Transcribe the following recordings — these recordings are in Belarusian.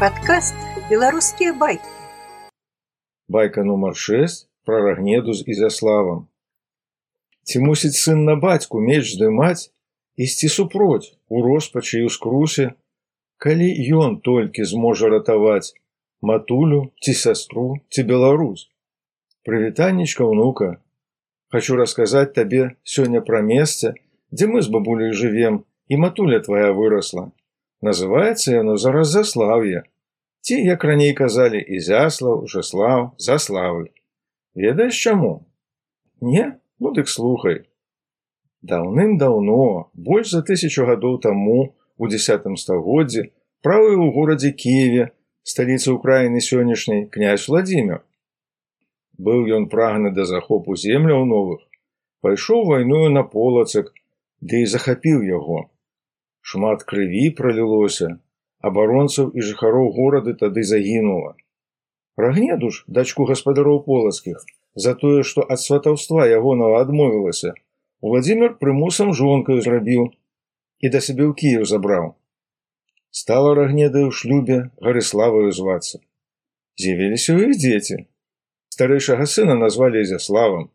Падкаст беларускія байкі. Байка нумар 6 пра рагнеду з ізяславам. Ці мусіць сын на бацьку меч здымаць, ісці супроць у роспачы і ў скрусе, калі ён толькі зможа ратаваць матулю ці сястру ці беларус. Прывітаннічка ўнука, Хачу расказаць табе сёння пра месца, дзе мы з бабуляй жывем і матуля твая вырасла. Называецца яно зараз заслаўе. Ці, як раней казалі і зяслаў, жаслаў, заславы. Ведаеш чаму? Не, ну дык слухай. Даўным-даўно, больш за тысячу гадоў таму, у десятым стагоддзі, правы ў горадзе Киеве, сталіцы ўкраіны сённяшняй князь Владимир. Быў ён прагны да захопу земляў новых, пайшоў вайную на полацак, ды і захапіў яго. Шмат крыві пралілося, абаронцаў і жыхароў горады тады загінула. Рагнеду ж дачку гаспадароў полацкіх за тое, што ад сватаўства ягонага адмовілася, Владзімир прымусам жонкаю зрабіў і да сябе ў Кіев забраў. Стала рагнедай у шлюбе гарыславаю звацца. З'явіліся ў іх дзеці, старэйшага сына назвалі зяславам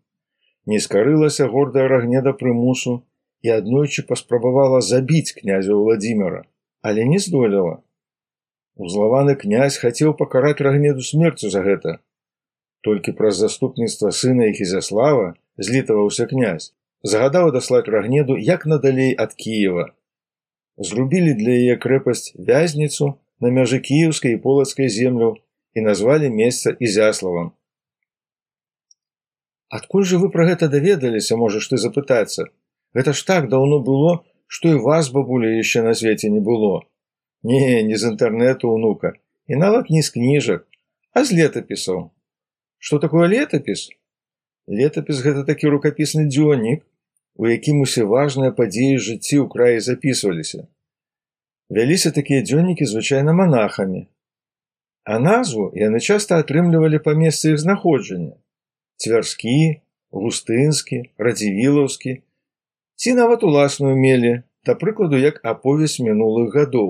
не скарылася гордая рагнеда прымусу і аднойчы паспрабавала забіць князя владимира але не здолела. Узлаваны князь хацеў пакараць рагнеду смерцю за гэта. Толькі праз заступніцтва сына іх ізяслава злітаваўся князь загадаў даслаць рагнеду як надалей ад кіева. Зрубілі для яе крэпасць вязніцу на мяжы кіеўскай і полацкай земляў і назвалі месца ізяславам. Адкуль жа вы пра гэта даведаліся, можаш ты запытацца. Гэта ж так даўно было, што і вас бабуля яшчэ на свеце не было. Не, не з інтэрнэту унука і нават не з кніжак, а з летапісаў. Што такое летапіс? Летапіс гэта такі рукапісны дзённік, у якім усе важныя падзеі жыцці ў краі запісваліся. Вяліся такія дзённікі звычайна манахамі. А назву яны часта атрымлівалі па месцы іх знаходжання цвярскі, густынскі, радзівілаўскі, ці нават уласную мелі, да прыкладу як аповесць мінулых гадоў.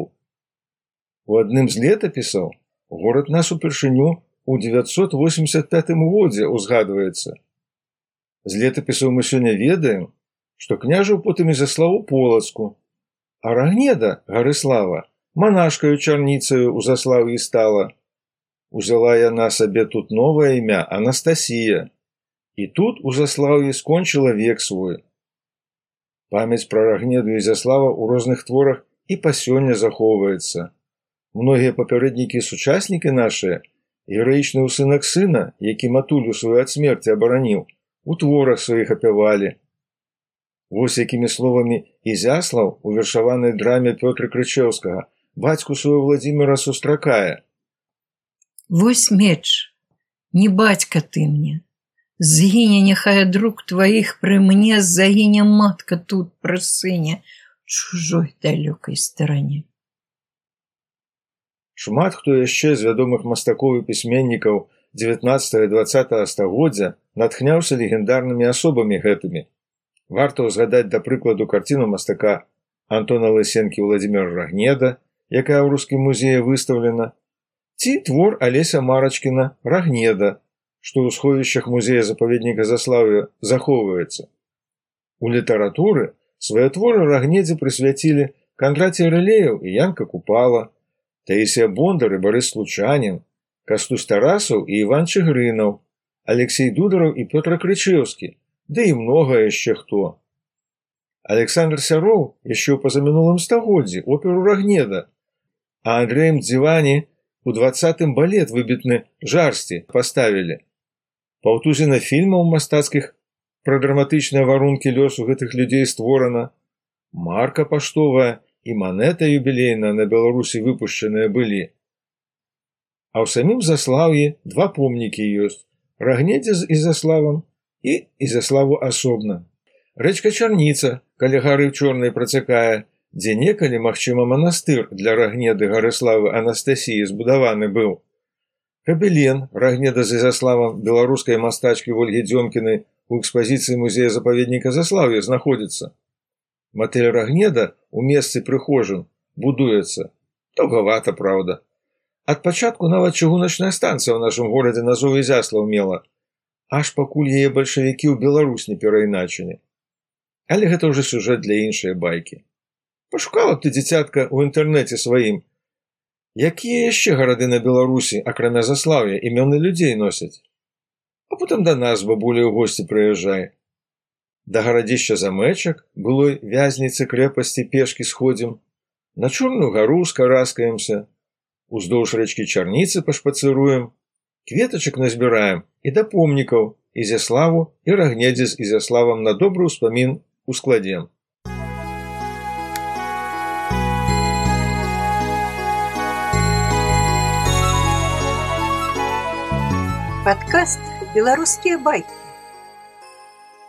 У адным з летапісаў горад нас упершыню у 985 годзе узгадваецца. З летапісаў мы сёння ведаем, што княжаў потым і заславу полацку, а рагнеда гарыслава манашкаю чарніцаю у заславе стала. Узяла яна сабе тут новае імя Анастасія. І тут у заслаўе скончыла век свой. Памяць пра рагнеду Ізяслава ў розных творах і па сёння захоўваецца. Многія папярэднікі сучаснікі нашыя, гераічны ўсынак сына, які матулю сваю ад смерці абараніў, у творах сваіх апявалі. Вось якімі словамі Ізяслаў у вершаванай драме Пётра Крычеўскага бацьку свою Владзіміра сустракае. Вось меч, не бацька ты мне, Згіне няхай друг тваіх пры мне загіне матка тут пры сыне чужой далёкай старане. Шмат хто яшчэ з вядомых мастакоў і пісьменнікаў 19-20 стагоддзя натхняўся легендарнымі асобамі гэтымі. Варта ўзгадаць да прыкладу карціну мастака Антона Лысенкі Владзімир Рагнеда, якая ў рускім музеі выстаўлена, ці твор Алеся Марачкіна Рагнеда, што ў сховішчах музея запаведніка заславы захоўваецца. У літаратуры свае творы рагнедзе прысвяцілі кандраці рэлеяў і янка купала, Таісія бондар і барыс случанін, кастусь тарасаў і іван чыгрынаў, Алексей дудараў і Пётра крычеўскі, ды і многа яшчэ хто. Александр сяроў яшчэ ў пазамінулым стагоддзі оперу рагнеда, а Андреем дзівані у двадцатым балет выбітны жарсці паставілі паўтузіна фільмаў мастацкіх пра драматычныя варункі лёсу гэтых людзей створана. Марка паштовая і манета юбілейна на беларусі выпушчаныя былі. А ў самім заслаўі два помнікі ёсць. Рагнедзе з ізаславам і ізаславу асобна. Рэчка чарніца каля гары чорнай працякае дзе некалі магчыма манастыр для рагнеды гарыславы анастасіі збудаваны быў Кабелен рагнеда з ізаславам беларускай мастачкі ольгі дзёмкіны у экспазіцыі музея запаведніка заслаўя знаходзіцца. Матэль рагнеда у месцы прыхожым будуецца. Таўгавата праўда. Ад пачатку нават чыгуначная станцыя ў нашым горадзе назову Ізяслаў мела, аж пакуль яе бальшавікі ў Беларусь не перайначылі. Але гэта ўжо сюжэт для іншай байкі. Пашукала б ты дзіцятка ў інтэрнэце сваім. Якія яшчэ гарады на Беларусі, акрамя заслаўя імёны людзей носяць. А потым да нас бабуля ў госці прыязджае. Да гарадзішча замэчак былой вязніцы крэпасці пешкі сходзім, на чорную гару скараскаемся, уздоўж рэчкі чарніцы пашпацыруем, кветачак назбіраем і да помнікаў ізяславу і рагнедзе з ізяславам на добры ўспамін ускладзем. Падкаст беларускія байкі